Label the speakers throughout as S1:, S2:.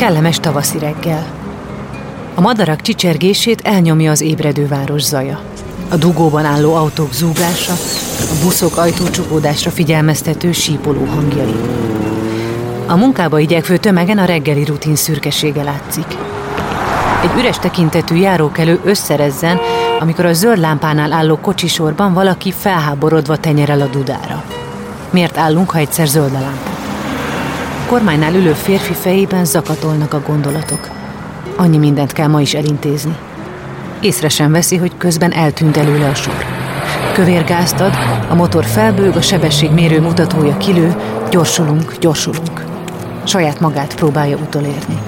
S1: Kellemes tavaszi reggel. A madarak csicsergését elnyomja az ébredő város zaja. A dugóban álló autók zúgása, a buszok ajtócsukódásra figyelmeztető sípoló hangjai. A munkába igyekvő tömegen a reggeli rutin szürkesége látszik. Egy üres tekintetű járókelő összerezzen, amikor a zöld lámpánál álló kocsisorban valaki felháborodva tenyerel a dudára. Miért állunk, ha egyszer zöld a lámpa? Kormánynál ülő férfi fejében zakatolnak a gondolatok. Annyi mindent kell ma is elintézni. Észre sem veszi, hogy közben eltűnt előle a sor. Kövér gázt ad, a motor felbőg, a sebességmérő mutatója kilő, gyorsulunk, gyorsulunk. Saját magát próbálja utolérni.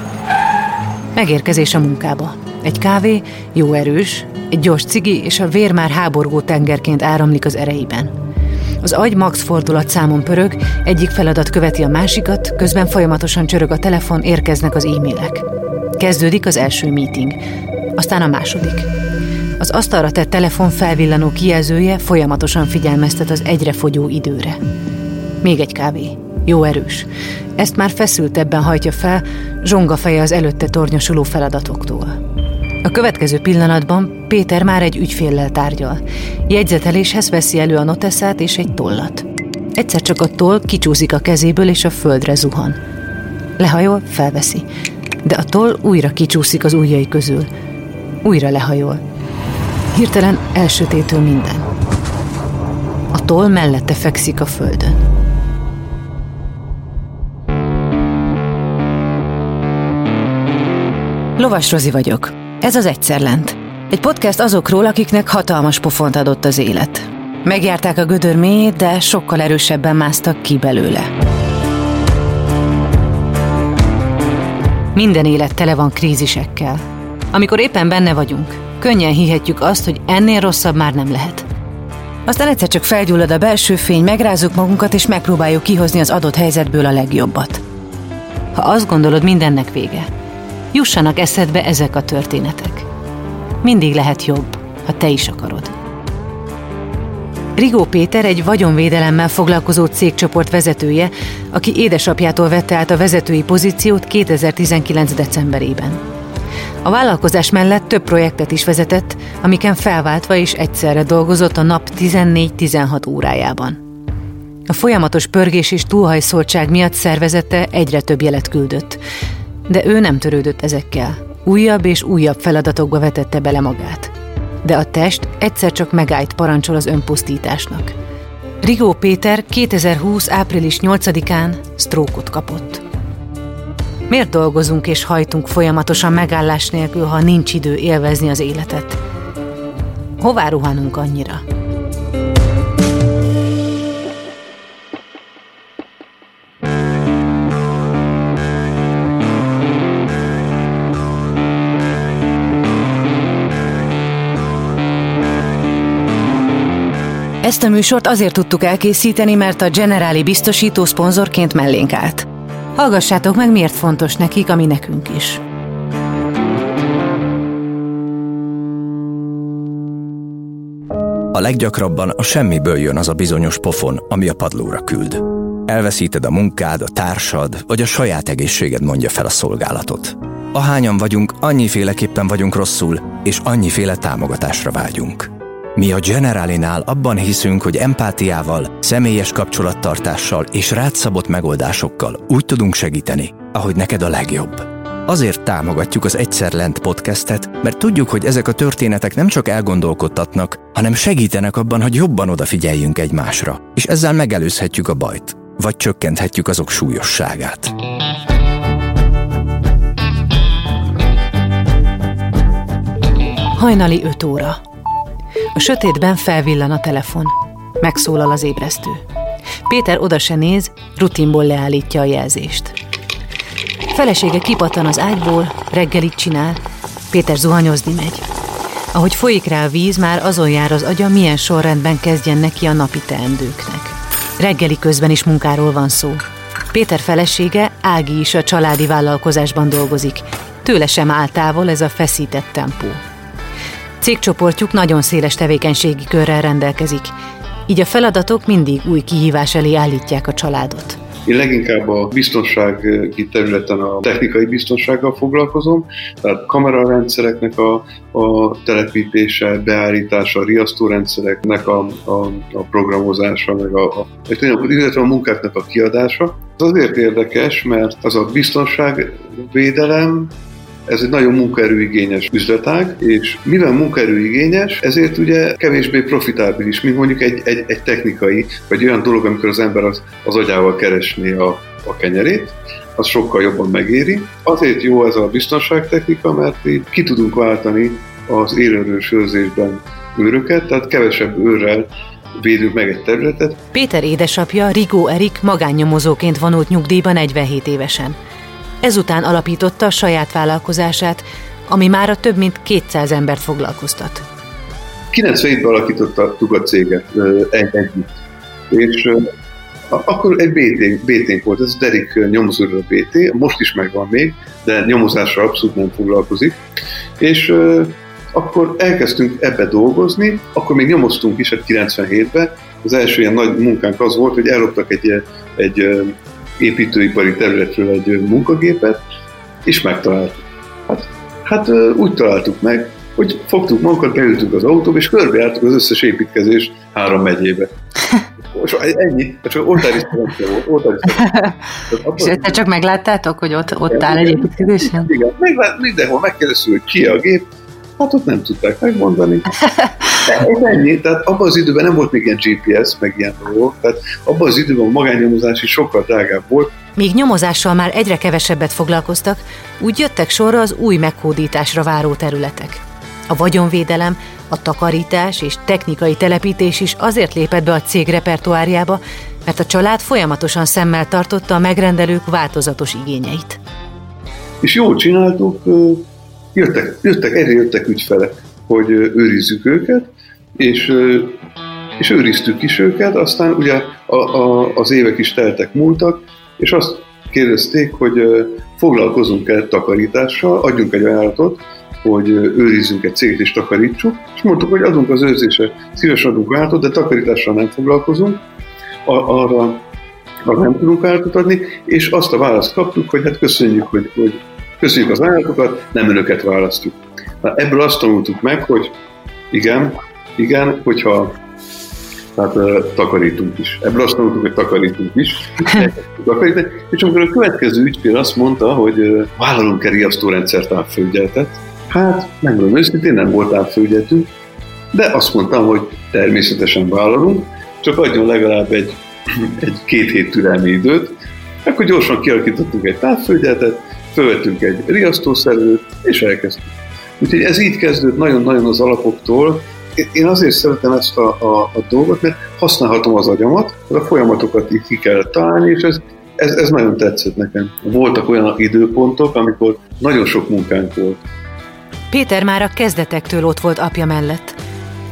S1: Megérkezés a munkába. Egy kávé, jó erős, egy gyors cigi és a vér már háborgó tengerként áramlik az ereiben. Az agy max fordulat számon pörög, egyik feladat követi a másikat, közben folyamatosan csörög a telefon, érkeznek az e-mailek. Kezdődik az első meeting, aztán a második. Az asztalra tett telefon felvillanó kijelzője folyamatosan figyelmeztet az egyre fogyó időre. Még egy kávé. Jó erős. Ezt már feszültebben hajtja fel, zsonga feje az előtte tornyosuló feladatoktól. A következő pillanatban Péter már egy ügyféllel tárgyal. Jegyzeteléshez veszi elő a noteszát és egy tollat. Egyszer csak a toll kicsúszik a kezéből és a földre zuhan. Lehajol, felveszi. De a toll újra kicsúszik az ujjai közül. Újra lehajol. Hirtelen elsötétül minden. A toll mellette fekszik a földön. Lovas Rozi vagyok. Ez az Egyszer Lent. Egy podcast azokról, akiknek hatalmas pofont adott az élet. Megjárták a gödör mélyét, de sokkal erősebben másztak ki belőle. Minden élet tele van krízisekkel. Amikor éppen benne vagyunk, könnyen hihetjük azt, hogy ennél rosszabb már nem lehet. Aztán egyszer csak felgyullad a belső fény, megrázzuk magunkat, és megpróbáljuk kihozni az adott helyzetből a legjobbat. Ha azt gondolod, mindennek vége, jussanak eszedbe ezek a történetek. Mindig lehet jobb, ha te is akarod. Rigó Péter egy vagyonvédelemmel foglalkozó cégcsoport vezetője, aki édesapjától vette át a vezetői pozíciót 2019. decemberében. A vállalkozás mellett több projektet is vezetett, amiken felváltva és egyszerre dolgozott a nap 14-16 órájában. A folyamatos pörgés és túlhajszoltság miatt szervezete egyre több jelet küldött, de ő nem törődött ezekkel. Újabb és újabb feladatokba vetette bele magát. De a test egyszer csak megállt parancsol az önpusztításnak. Rigó Péter 2020. április 8-án sztrókot kapott. Miért dolgozunk és hajtunk folyamatosan megállás nélkül, ha nincs idő élvezni az életet? Hová ruhanunk annyira? Ezt a műsort azért tudtuk elkészíteni, mert a Generáli biztosító szponzorként mellénk állt. Hallgassátok meg, miért fontos nekik, ami nekünk is.
S2: A leggyakrabban a semmiből jön az a bizonyos pofon, ami a padlóra küld. Elveszíted a munkád, a társad, vagy a saját egészséged mondja fel a szolgálatot. Ahányan vagyunk, annyiféleképpen vagyunk rosszul, és annyiféle támogatásra vágyunk. Mi a Generalinál abban hiszünk, hogy empátiával, személyes kapcsolattartással és rátszabott megoldásokkal úgy tudunk segíteni, ahogy neked a legjobb. Azért támogatjuk az Egyszer Lent podcastet, mert tudjuk, hogy ezek a történetek nem csak elgondolkodtatnak, hanem segítenek abban, hogy jobban odafigyeljünk egymásra, és ezzel megelőzhetjük a bajt, vagy csökkenthetjük azok súlyosságát.
S1: Hajnali 5 óra. A sötétben felvillan a telefon. Megszólal az ébresztő. Péter oda se néz, rutinból leállítja a jelzést. Felesége kipattan az ágyból, reggelit csinál, Péter zuhanyozni megy. Ahogy folyik rá a víz, már azon jár az agya, milyen sorrendben kezdjen neki a napi teendőknek. Reggeli közben is munkáról van szó. Péter felesége, Ági is a családi vállalkozásban dolgozik. Tőle sem áll távol ez a feszített tempó. Cégcsoportjuk nagyon széles tevékenységi körrel rendelkezik, így a feladatok mindig új kihívás elé állítják a családot.
S3: Én leginkább a biztonsági területen a technikai biztonsággal foglalkozom, tehát kamerarendszereknek a, a telepítése, beállítása, riasztórendszereknek a, a, a programozása, meg a, a, illetve a munkáknak a kiadása. Ez azért érdekes, mert az a biztonságvédelem ez egy nagyon munkaerőigényes üzletág, és mivel munkaerőigényes, ezért ugye kevésbé profitábilis, mint mondjuk egy, egy, egy technikai, vagy olyan dolog, amikor az ember az, az agyával keresné a, a kenyerét, az sokkal jobban megéri. Azért jó ez a biztonságtechnika, mert így ki tudunk váltani az élőrős őrzésben őröket, tehát kevesebb őrrel védünk meg egy területet.
S1: Péter édesapja Rigó Erik magánnyomozóként vonult nyugdíjba 47 évesen. Ezután alapította a saját vállalkozását, ami már a több mint 200 embert foglalkoztat.
S3: 97-ben alakítottuk a céget együtt, és akkor egy BT, bt volt, ez Derek nyomozóra BT, most is megvan még, de nyomozásra abszolút nem foglalkozik, és akkor elkezdtünk ebbe dolgozni, akkor még nyomoztunk is, hát 97-ben, az első ilyen nagy munkánk az volt, hogy elloptak egy, egy építőipari területről egy munkagépet, és megtaláltuk. Hát, hát úgy találtuk meg, hogy fogtuk magunkat, beültünk az autóba, és körbejártuk az összes építkezés három megyébe. Most ennyi, csak oltári szerencse volt. Oltári
S1: És te csak megláttátok, hogy ott, ott áll egy építkezés?
S3: Igen, meglát, mindenhol megkérdeztük, hogy ki a gép, hát ott nem tudták megmondani. Ez ennyi, tehát abban az időben nem volt még ilyen GPS, meg ilyen dolgok, tehát abban az időben a magánnyomozás is sokkal drágább volt.
S1: Míg nyomozással már egyre kevesebbet foglalkoztak, úgy jöttek sorra az új meghódításra váró területek. A vagyonvédelem, a takarítás és technikai telepítés is azért lépett be a cég repertoárjába, mert a család folyamatosan szemmel tartotta a megrendelők változatos igényeit.
S3: És jól csináltuk, jöttek, jöttek, erre jöttek ügyfelek, hogy őrizzük őket, és, és őriztük is őket, aztán ugye a, a, az évek is teltek, múltak, és azt kérdezték, hogy foglalkozunk-e takarítással, adjunk egy ajánlatot, hogy őrizzünk egy céget és takarítsuk, és mondtuk, hogy adunk az őrzése, szívesen adunk ajánlatot, de takarítással nem foglalkozunk, arra, arra nem tudunk ajánlatot adni, és azt a választ kaptuk, hogy hát köszönjük, hogy, hogy köszönjük az ajánlatokat, nem önöket választjuk. Na, ebből azt tanultuk meg, hogy igen, igen, hogyha tehát uh, takarítunk is. Ebből azt tanultuk, hogy takarítunk is. és amikor a következő ügyfél azt mondta, hogy uh, vállalunk-e riasztórendszer távfőgyeltet, hát megmondom őszintén, nem volt távfőgyeltünk, de azt mondtam, hogy természetesen vállalunk, csak adjon legalább egy, egy két hét türelmi időt, akkor gyorsan kialakítottunk egy távfőgyeltet, fölvettünk egy riasztószerűt, és elkezdtük. Úgyhogy ez így kezdődött nagyon-nagyon az alapoktól. Én azért szeretem ezt a, a, a dolgot, mert használhatom az agyamat, a folyamatokat így ki kell találni, és ez, ez, ez nagyon tetszett nekem. Voltak olyan időpontok, amikor nagyon sok munkánk volt.
S1: Péter már a kezdetektől ott volt apja mellett,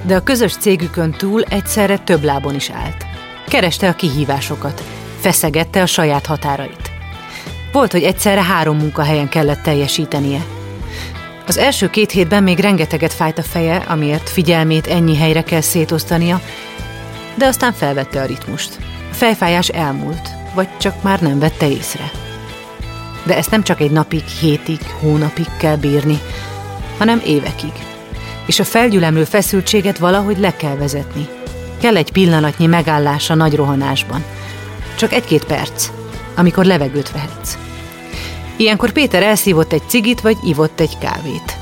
S1: de a közös cégükön túl egyszerre több lábon is állt. Kereste a kihívásokat, feszegette a saját határait. Volt, hogy egyszerre három munkahelyen kellett teljesítenie – az első két hétben még rengeteget fájt a feje, amiért figyelmét ennyi helyre kell szétosztania, de aztán felvette a ritmust. A fejfájás elmúlt, vagy csak már nem vette észre. De ezt nem csak egy napig, hétig, hónapig kell bírni, hanem évekig. És a felgyülemlő feszültséget valahogy le kell vezetni. Kell egy pillanatnyi megállás a nagy rohanásban. Csak egy-két perc, amikor levegőt vehetsz. Ilyenkor Péter elszívott egy cigit, vagy ivott egy kávét.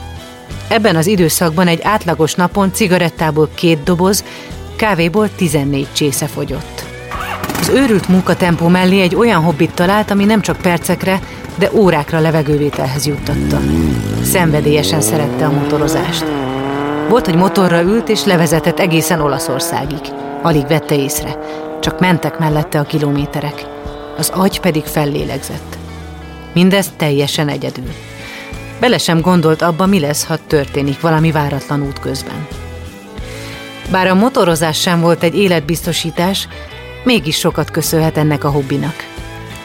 S1: Ebben az időszakban egy átlagos napon cigarettából két doboz, kávéból 14 csésze fogyott. Az őrült munkatempó mellé egy olyan hobbit talált, ami nem csak percekre, de órákra levegővételhez juttatta. Szenvedélyesen szerette a motorozást. Volt, hogy motorra ült és levezetett egészen Olaszországig. Alig vette észre, csak mentek mellette a kilométerek. Az agy pedig fellélegzett. Mindez teljesen egyedül. Bele sem gondolt abba, mi lesz, ha történik valami váratlan út közben. Bár a motorozás sem volt egy életbiztosítás, mégis sokat köszönhet ennek a hobbinak.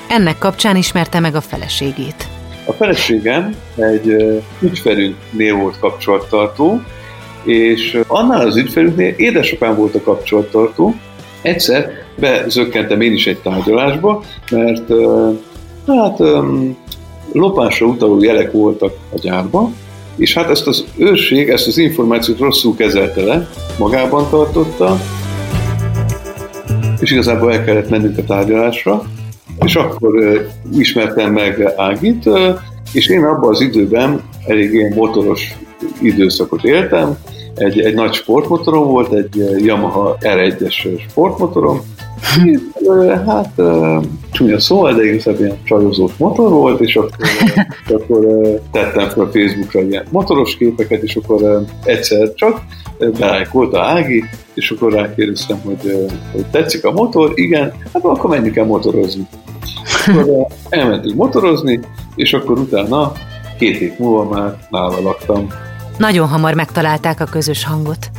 S1: Ennek kapcsán ismerte meg a feleségét.
S3: A feleségem egy ügyfelünknél volt kapcsolattartó, és annál az ügyfelünknél édesapám volt a kapcsolattartó, Egyszer bezökkentem én is egy tárgyalásba, mert hát lopásra utaló jelek voltak a gyárban, és hát ezt az őrség, ezt az információt rosszul kezelte le, magában tartotta, és igazából el kellett mennünk a tárgyalásra, és akkor ismertem meg Ágit, és én abban az időben elég ilyen motoros időszakot éltem, egy, egy nagy sportmotorom volt, egy Yamaha R1-es sportmotorom, Hát csúnya szó, de igazából ilyen csajozós motor volt, és akkor, akkor tettem fel a Facebookra ilyen motoros képeket, és akkor egyszer csak belájkolta Ági, és akkor rákérdeztem, hogy, hogy tetszik a motor, igen, hát akkor menjünk el motorozni. Akkor elmentünk motorozni, és akkor utána két év múlva már nála laktam.
S1: Nagyon hamar megtalálták a közös hangot.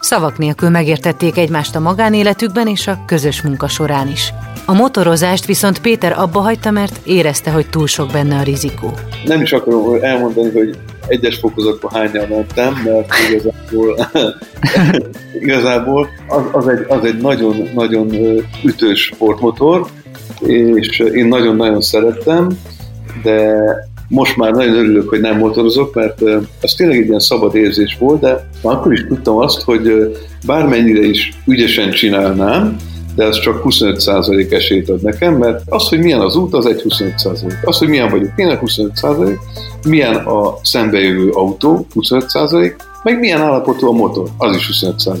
S1: Szavak nélkül megértették egymást a magánéletükben és a közös munka során is. A motorozást viszont Péter abba hagyta, mert érezte, hogy túl sok benne a rizikó.
S3: Nem is akarom elmondani, hogy egyes fokozatban hányan mentem, mert igazából, igazából az, az, egy, az egy nagyon, nagyon ütős sportmotor, és én nagyon-nagyon szerettem, de most már nagyon örülök, hogy nem motorozok, mert az tényleg egy ilyen szabad érzés volt, de akkor is tudtam azt, hogy bármennyire is ügyesen csinálnám, de az csak 25% esélyt ad nekem, mert az, hogy milyen az út, az egy 25%. Az, hogy milyen vagyok én, 25%, milyen a szembejövő autó, 25%, meg milyen állapotú a motor, az is 25%.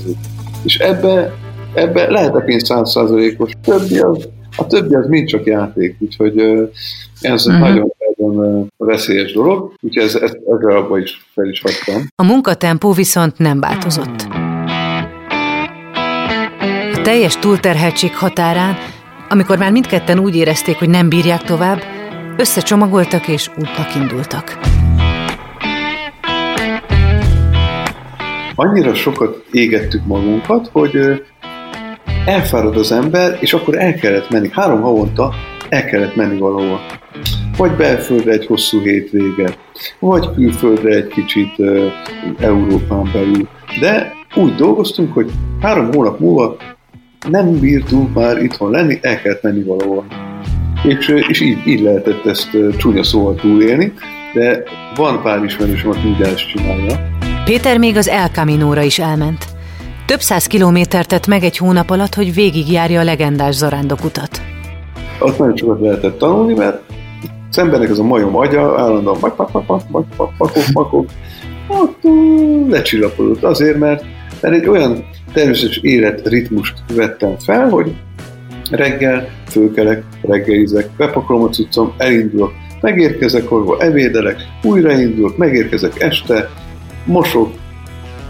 S3: És ebbe, ebbe lehetek én 100%-os, többi az, a többi az mind csak játék, úgyhogy ez uh-huh. nagyon nagyon veszélyes dolog, úgyhogy ez, ezt, ezzel abban is fel is hagytam.
S1: A munkatempó viszont nem változott. A teljes túlterheltség határán, amikor már mindketten úgy érezték, hogy nem bírják tovább, összecsomagoltak és útnak indultak.
S3: Annyira sokat égettük magunkat, hogy elfárad az ember, és akkor el kellett menni. Három havonta el kellett menni valahova vagy belföldre egy hosszú hétvége, vagy külföldre egy kicsit uh, Európán belül. De úgy dolgoztunk, hogy három hónap múlva nem bírtunk már itthon lenni, el kellett menni valahol. És, és így, így lehetett ezt csúnya szóval túlélni, de van pár ismerősöm, aki úgy ezt csinálja.
S1: Péter még az El Camino-ra is elment. Több száz kilométert tett meg egy hónap alatt, hogy végigjárja a legendás zarándokutat.
S3: Azt nagyon sokat lehetett tanulni, mert az embernek ez a majom agya állandóan mak, mak, mak, mak, mak, makok, makok, ott lecsillapodott azért, mert, mert egy olyan természetes életritmust vettem fel, hogy reggel fölkelek, reggelizek, bepakolom a cuccom, elindulok, megérkezek orvos, evédelek, újraindulok, megérkezek este, mosok,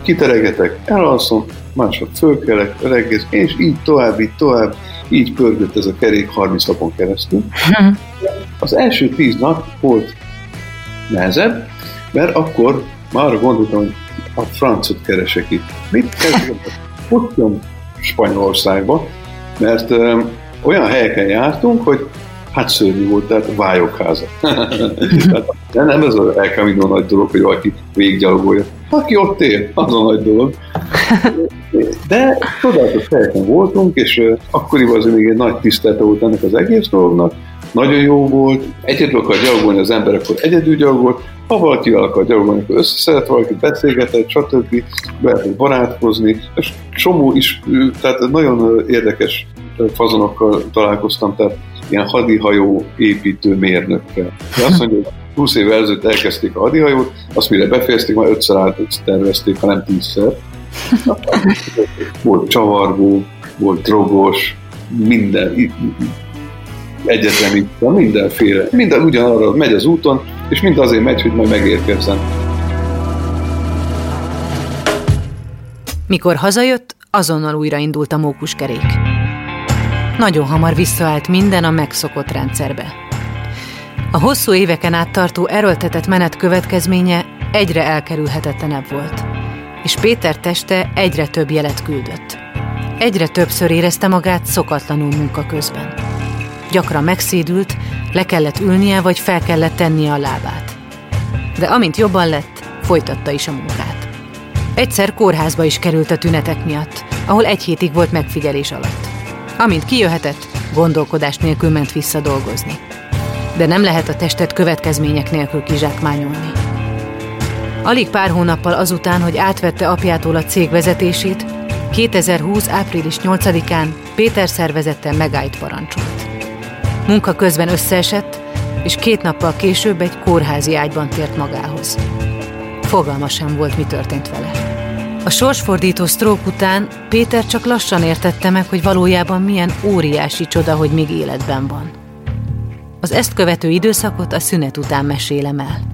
S3: kiteregetek, elalszom, másnap fölkelek, reggel, és így tovább, így tovább, így pörgött ez a kerék 30 napon keresztül. Az első 10 nap volt nehezebb, mert akkor már arra gondoltam, hogy a francot keresek itt. Mit kezdem? Futtam Spanyolországba, mert ö, olyan helyeken jártunk, hogy hát szörnyű volt, tehát vályokháza. de nem ez az El Camino nagy dolog, hogy valaki végiggyalogolja. Aki ott él, az a nagy dolog. De csodálatos helyeken voltunk, és akkoriban azért még egy nagy tisztelte volt ennek az egész dolognak, nagyon jó volt, egyedül akar gyalogolni az ember, akkor egyedül gyalogolt, ha valaki akar gyalogolni, akkor összeszeret valaki, beszélgetett, stb. lehet barátkozni, és csomó is, tehát nagyon érdekes fazonokkal találkoztam, tehát ilyen hadihajó építő mérnökkel. De azt mondja, hogy 20 évvel ezelőtt elkezdték a hadihajót, azt mire befejezték, már ötször át tervezték, hanem tízszer. volt csavargó, volt drogos, minden, egyetemista, mindenféle. Minden ugyanarra megy az úton, és mind azért megy, hogy majd megérkezzen.
S1: Mikor hazajött, azonnal újraindult a mókuskerék. Nagyon hamar visszaállt minden a megszokott rendszerbe. A hosszú éveken át tartó erőltetett menet következménye egyre elkerülhetetlenebb volt, és Péter teste egyre több jelet küldött. Egyre többször érezte magát szokatlanul munka közben. Gyakran megszédült, le kellett ülnie, vagy fel kellett tennie a lábát. De amint jobban lett, folytatta is a munkát. Egyszer kórházba is került a tünetek miatt, ahol egy hétig volt megfigyelés alatt. Amint kijöhetett, gondolkodás nélkül ment vissza dolgozni. De nem lehet a testet következmények nélkül kizsákmányolni. Alig pár hónappal azután, hogy átvette apjától a cég vezetését, 2020. április 8-án Péter szervezette megállt parancsolt. Munka közben összeesett, és két nappal később egy kórházi ágyban tért magához. Fogalma sem volt, mi történt vele. A sorsfordító sztrók után Péter csak lassan értette meg, hogy valójában milyen óriási csoda, hogy még életben van. Az ezt követő időszakot a szünet után mesélem el.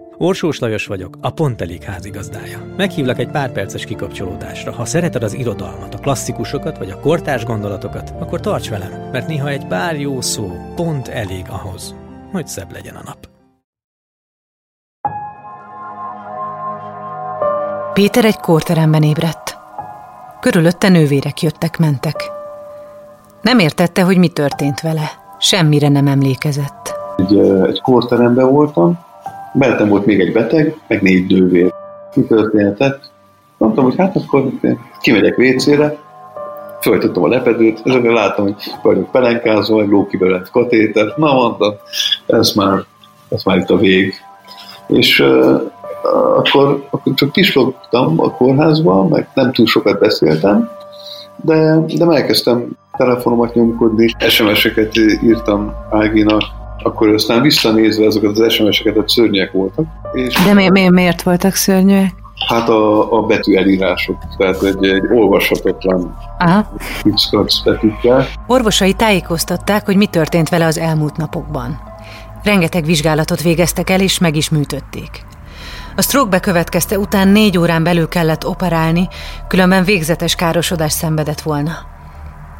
S4: Orsós Lajos vagyok, a Pont Elég házigazdája. Meghívlak egy pár perces kikapcsolódásra. Ha szereted az irodalmat, a klasszikusokat vagy a kortárs gondolatokat, akkor tarts velem, mert néha egy pár jó szó pont elég ahhoz, hogy szebb legyen a nap.
S1: Péter egy kórteremben ébredt. Körülötte nővérek jöttek-mentek. Nem értette, hogy mi történt vele. Semmire nem emlékezett.
S3: Egy, egy kórteremben voltam, mellettem volt még egy beteg, meg négy nővér. Mi történhetett? Mondtam, hogy hát akkor kimegyek föltöttem a lepedőt, és akkor láttam, hogy vagyok pelenkázva, egy lókibe lett katéter. Na mondtam, ez már, ez már itt a vég. És uh, akkor, akkor csak pislogtam a kórházba, meg nem túl sokat beszéltem, de, de elkezdtem telefonomat nyomkodni, SMS-eket írtam Áginak, akkor aztán visszanézve ezeket az SMS-eket, hogy szörnyek voltak.
S1: És De mi, mi, miért voltak szörnyűek?
S3: Hát a, a betű elírások, tehát egy, egy olvashatatlan betűkkel.
S1: Orvosai tájékoztatták, hogy mi történt vele az elmúlt napokban. Rengeteg vizsgálatot végeztek el, és meg is műtötték. A stroke bekövetkezte után négy órán belül kellett operálni, különben végzetes károsodás szenvedett volna.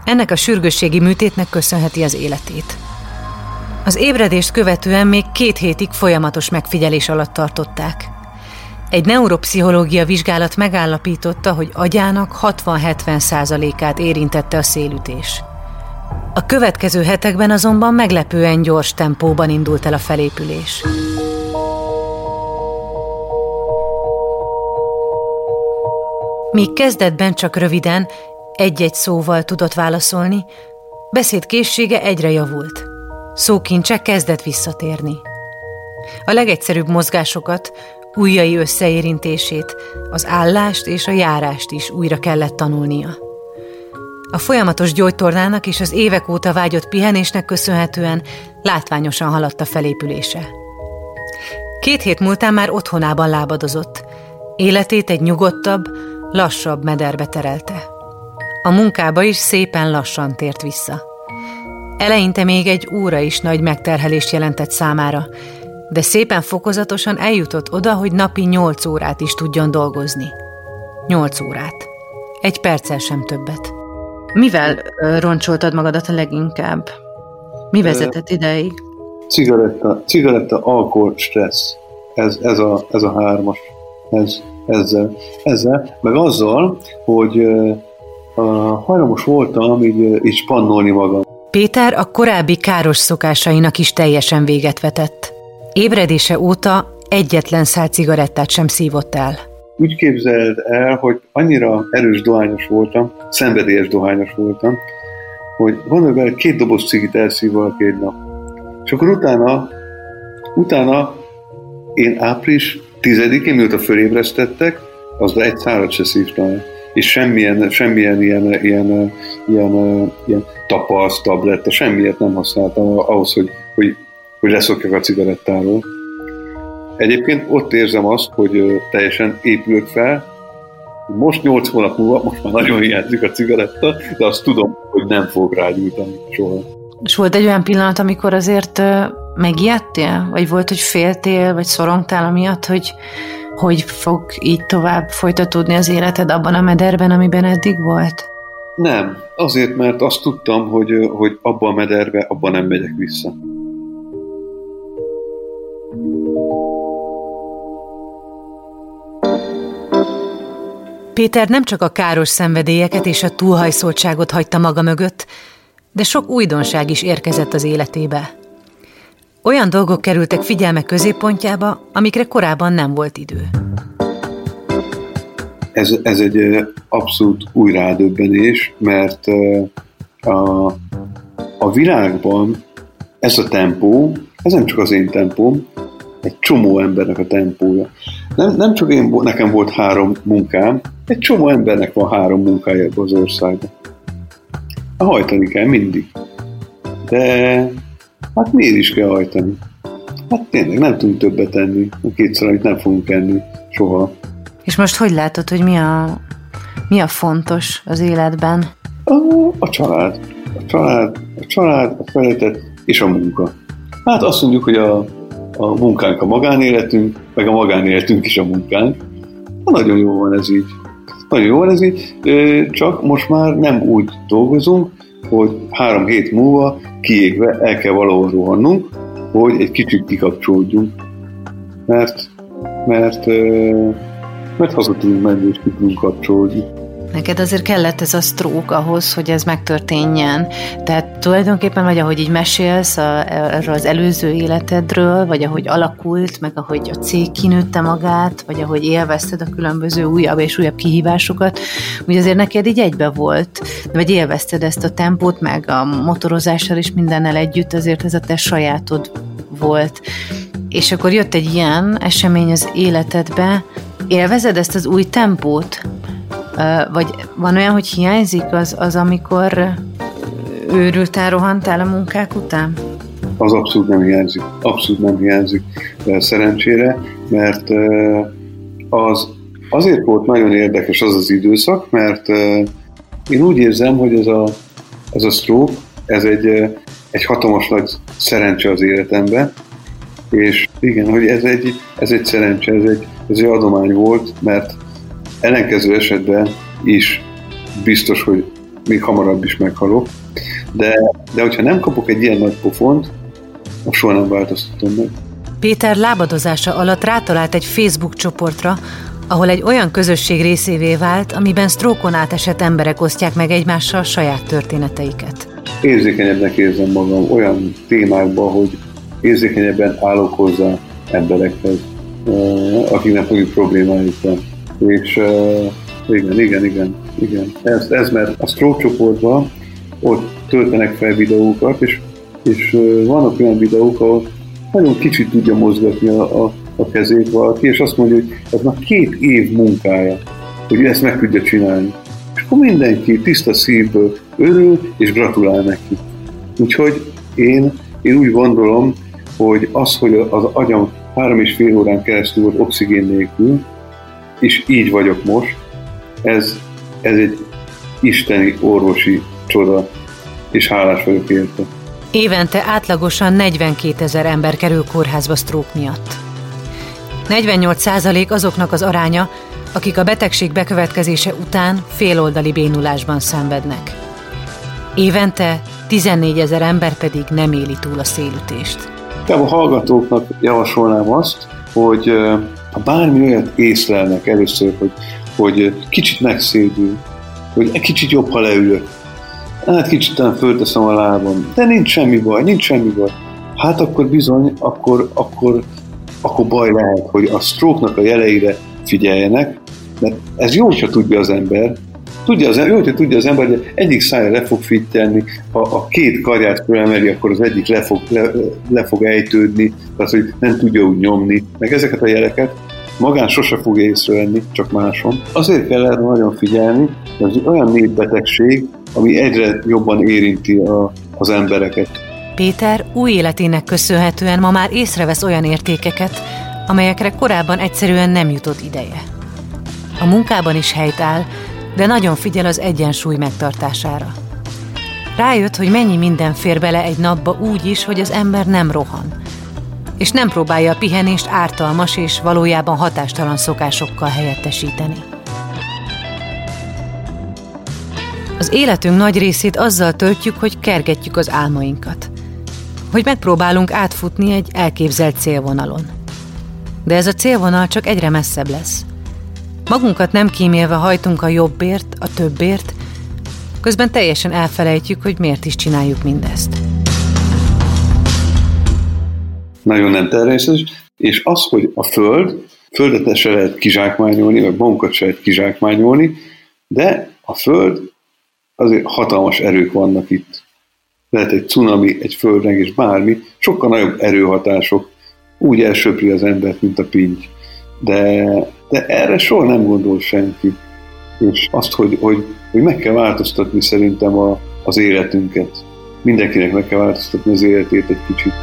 S1: Ennek a sürgősségi műtétnek köszönheti az életét. Az ébredést követően még két hétig folyamatos megfigyelés alatt tartották. Egy neuropszichológia vizsgálat megállapította, hogy agyának 60-70 százalékát érintette a szélütés. A következő hetekben azonban meglepően gyors tempóban indult el a felépülés. Míg kezdetben csak röviden, egy-egy szóval tudott válaszolni, beszédkészsége egyre javult. Szókincse kezdett visszatérni. A legegyszerűbb mozgásokat, ujjai összeérintését, az állást és a járást is újra kellett tanulnia. A folyamatos gyógytornának és az évek óta vágyott pihenésnek köszönhetően látványosan haladt a felépülése. Két hét múltán már otthonában lábadozott. Életét egy nyugodtabb, lassabb mederbe terelte. A munkába is szépen lassan tért vissza. Eleinte még egy óra is nagy megterhelést jelentett számára, de szépen fokozatosan eljutott oda, hogy napi nyolc órát is tudjon dolgozni. Nyolc órát. Egy perccel sem többet. Mivel roncsoltad magadat a leginkább? Mi vezetett ideig?
S3: Cigaretta, cigaretta, alkohol, stressz. Ez, ez, a, ez a hármas. Ez, ezzel, ezzel, meg azzal, hogy uh, hajlamos voltam így, így spannolni magam.
S1: Péter a korábbi káros szokásainak is teljesen véget vetett. Ébredése óta egyetlen szál cigarettát sem szívott el.
S3: Úgy képzeld el, hogy annyira erős dohányos voltam, szenvedélyes dohányos voltam, hogy van vele két doboz cigit elszívva egy nap. És akkor utána, utána én április 10-én, mióta fölébresztettek, az egy szárat se szívtam és semmilyen, semmilyen ilyen, ilyen, ilyen, ilyen tapaszt, tabletta, semmiért nem használtam ahhoz, hogy, hogy, hogy leszokjak a cigarettáról. Egyébként ott érzem azt, hogy teljesen épülök fel, most 8 hónap múlva, most már nagyon hiányzik a cigaretta, de azt tudom, hogy nem fog rágyújtani soha.
S1: És volt egy olyan pillanat, amikor azért megijedtél? Vagy volt, hogy féltél, vagy szorongtál amiatt, hogy hogy fog így tovább folytatódni az életed abban a mederben, amiben eddig volt?
S3: Nem, azért, mert azt tudtam, hogy, hogy abba a mederbe, abba nem megyek vissza.
S1: Péter nem csak a káros szenvedélyeket és a túlhajszoltságot hagyta maga mögött, de sok újdonság is érkezett az életébe. Olyan dolgok kerültek figyelme középpontjába, amikre korábban nem volt idő.
S3: Ez, ez egy abszolút új rádöbbenés, mert a, a világban ez a tempó, ez nem csak az én tempóm, egy csomó embernek a tempója. Nem, nem csak én, nekem volt három munkám, egy csomó embernek van három munkája az országban. Hajtani kell mindig. De hát miért is kell hajtani? Hát tényleg nem tudunk többet tenni. A kétszer, amit nem fogunk enni soha.
S1: És most hogy látod, hogy mi a, mi a fontos az életben?
S3: A, a család. A család, a család, a szeretet és a munka. Hát azt mondjuk, hogy a, a munkánk a magánéletünk, meg a magánéletünk is a munkánk. Nagyon jó van ez így. Nagyon jó van ez így, csak most már nem úgy dolgozunk, hogy három hét múlva kiégve el kell valahol rohannunk, hogy egy kicsit kikapcsolódjunk. Mert, mert, mert haza tudunk menni és ki tudunk kapcsolódni.
S1: Neked azért kellett ez a stroke ahhoz, hogy ez megtörténjen. Tehát tulajdonképpen, vagy ahogy így mesélsz a, erről az előző életedről, vagy ahogy alakult, meg ahogy a cég kinőtte magát, vagy ahogy élvezted a különböző újabb és újabb kihívásokat, úgy azért neked így egybe volt, vagy élvezted ezt a tempót, meg a motorozással is mindennel együtt, azért ez a te sajátod volt. És akkor jött egy ilyen esemény az életedbe, élvezed ezt az új tempót? Vagy van olyan, hogy hiányzik az, az amikor őrültál, rohantál a munkák után?
S3: Az abszolút nem hiányzik. Abszolút nem hiányzik szerencsére, mert az azért volt nagyon érdekes az az időszak, mert én úgy érzem, hogy ez a, ez a stroke, ez egy, egy hatalmas nagy szerencse az életemben, és igen, hogy ez egy, ez egy szerencse, ez egy, ez egy adomány volt, mert ellenkező esetben is biztos, hogy még hamarabb is meghalok. De, de hogyha nem kapok egy ilyen nagy pofont, akkor soha nem változtatom meg.
S1: Péter lábadozása alatt rátalált egy Facebook csoportra, ahol egy olyan közösség részévé vált, amiben sztrókon átesett emberek osztják meg egymással saját történeteiket.
S3: Érzékenyebbnek érzem magam olyan témákban, hogy érzékenyebben állok hozzá emberekhez, akiknek mondjuk problémájuk van. És uh, igen, igen, igen, igen. Ez, ez mert a stroke csoportban ott töltenek fel videókat, és, és uh, vannak olyan videók, ahol nagyon kicsit tudja mozgatni a, a, a kezét valaki, és azt mondja, hogy ez már két év munkája, hogy ezt meg tudja csinálni. És akkor mindenki tiszta szívből örül, és gratulál neki. Úgyhogy én, én úgy gondolom, hogy az, hogy az agyam három és fél órán keresztül volt oxigén nélkül, és így vagyok most. Ez, ez egy isteni orvosi csoda, és hálás vagyok érte.
S1: Évente átlagosan 42 ezer ember kerül kórházba sztrók miatt. 48 százalék azoknak az aránya, akik a betegség bekövetkezése után féloldali bénulásban szenvednek. Évente 14 ezer ember pedig nem éli túl a szélütést.
S3: A hallgatóknak javasolnám azt, hogy ha bármi olyat észlelnek először, hogy, hogy kicsit megszédül, hogy egy kicsit jobb, ha leülök, hát kicsit talán fölteszem a lábam, de nincs semmi baj, nincs semmi baj. Hát akkor bizony, akkor, akkor, akkor baj lehet, hogy a stroke a jeleire figyeljenek, mert ez jó, ha tudja az ember, Tudja az, jó, hogy tudja az ember, hogy egyik szája le fog fittelni, ha a két karját fölemeli, akkor az egyik le fog, le, le fog ejtődni, tehát hogy nem tudja úgy nyomni, meg ezeket a jeleket magán sose fog észrevenni, csak máson. Azért kell erre nagyon figyelni, hogy ez olyan népbetegség, ami egyre jobban érinti a, az embereket.
S1: Péter új életének köszönhetően ma már észrevesz olyan értékeket, amelyekre korábban egyszerűen nem jutott ideje. A munkában is helyt áll, de nagyon figyel az egyensúly megtartására. Rájött, hogy mennyi minden fér bele egy napba úgy is, hogy az ember nem rohan, és nem próbálja a pihenést ártalmas és valójában hatástalan szokásokkal helyettesíteni. Az életünk nagy részét azzal töltjük, hogy kergetjük az álmainkat. Hogy megpróbálunk átfutni egy elképzelt célvonalon. De ez a célvonal csak egyre messzebb lesz. Magunkat nem kímélve hajtunk a jobbért, a többért, közben teljesen elfelejtjük, hogy miért is csináljuk mindezt.
S3: Nagyon nem természetes, és az, hogy a Föld, Földet se lehet kizsákmányolni, vagy magunkat se lehet kizsákmányolni, de a Föld azért hatalmas erők vannak itt. Lehet egy cunami, egy földrengés, bármi, sokkal nagyobb erőhatások úgy elsöpri az embert, mint a pinty. De, de erre soha nem gondol senki. És azt, hogy, hogy, hogy meg kell változtatni szerintem a, az életünket. Mindenkinek meg kell változtatni az életét egy kicsit.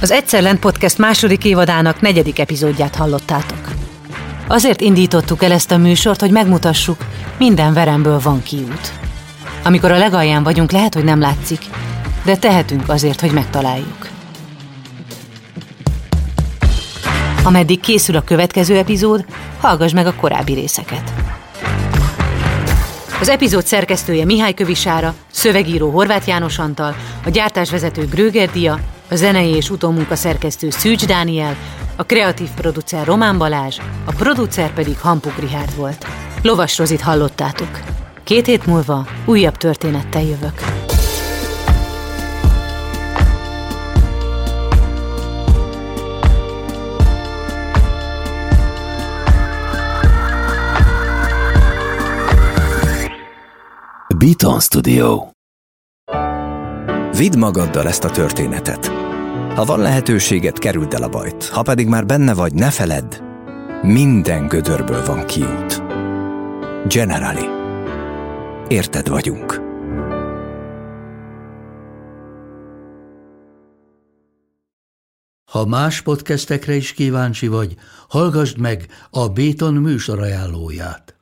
S1: Az Egyszer Lent Podcast második évadának negyedik epizódját hallottátok. Azért indítottuk el ezt a műsort, hogy megmutassuk, minden veremből van kiút. Amikor a legalján vagyunk, lehet, hogy nem látszik, de tehetünk azért, hogy megtaláljuk. Ameddig készül a következő epizód, hallgass meg a korábbi részeket. Az epizód szerkesztője Mihály Kövisára, szövegíró Horváth János Antal, a gyártásvezető Gröger Dia, a zenei és utómunka szerkesztő Szűcs Dániel, a kreatív producer Román Balázs, a producer pedig Hampuk Rihárd volt. Lovas Rozit hallottátok. Két hét múlva újabb történettel jövök.
S2: Beaton Studio Vidd magaddal ezt a történetet. Ha van lehetőséget, kerüld el a bajt. Ha pedig már benne vagy, ne feledd, minden gödörből van kiút. Generali. Érted vagyunk.
S5: Ha más podcastekre is kíváncsi vagy, hallgassd meg a Béton műsor ajánlóját.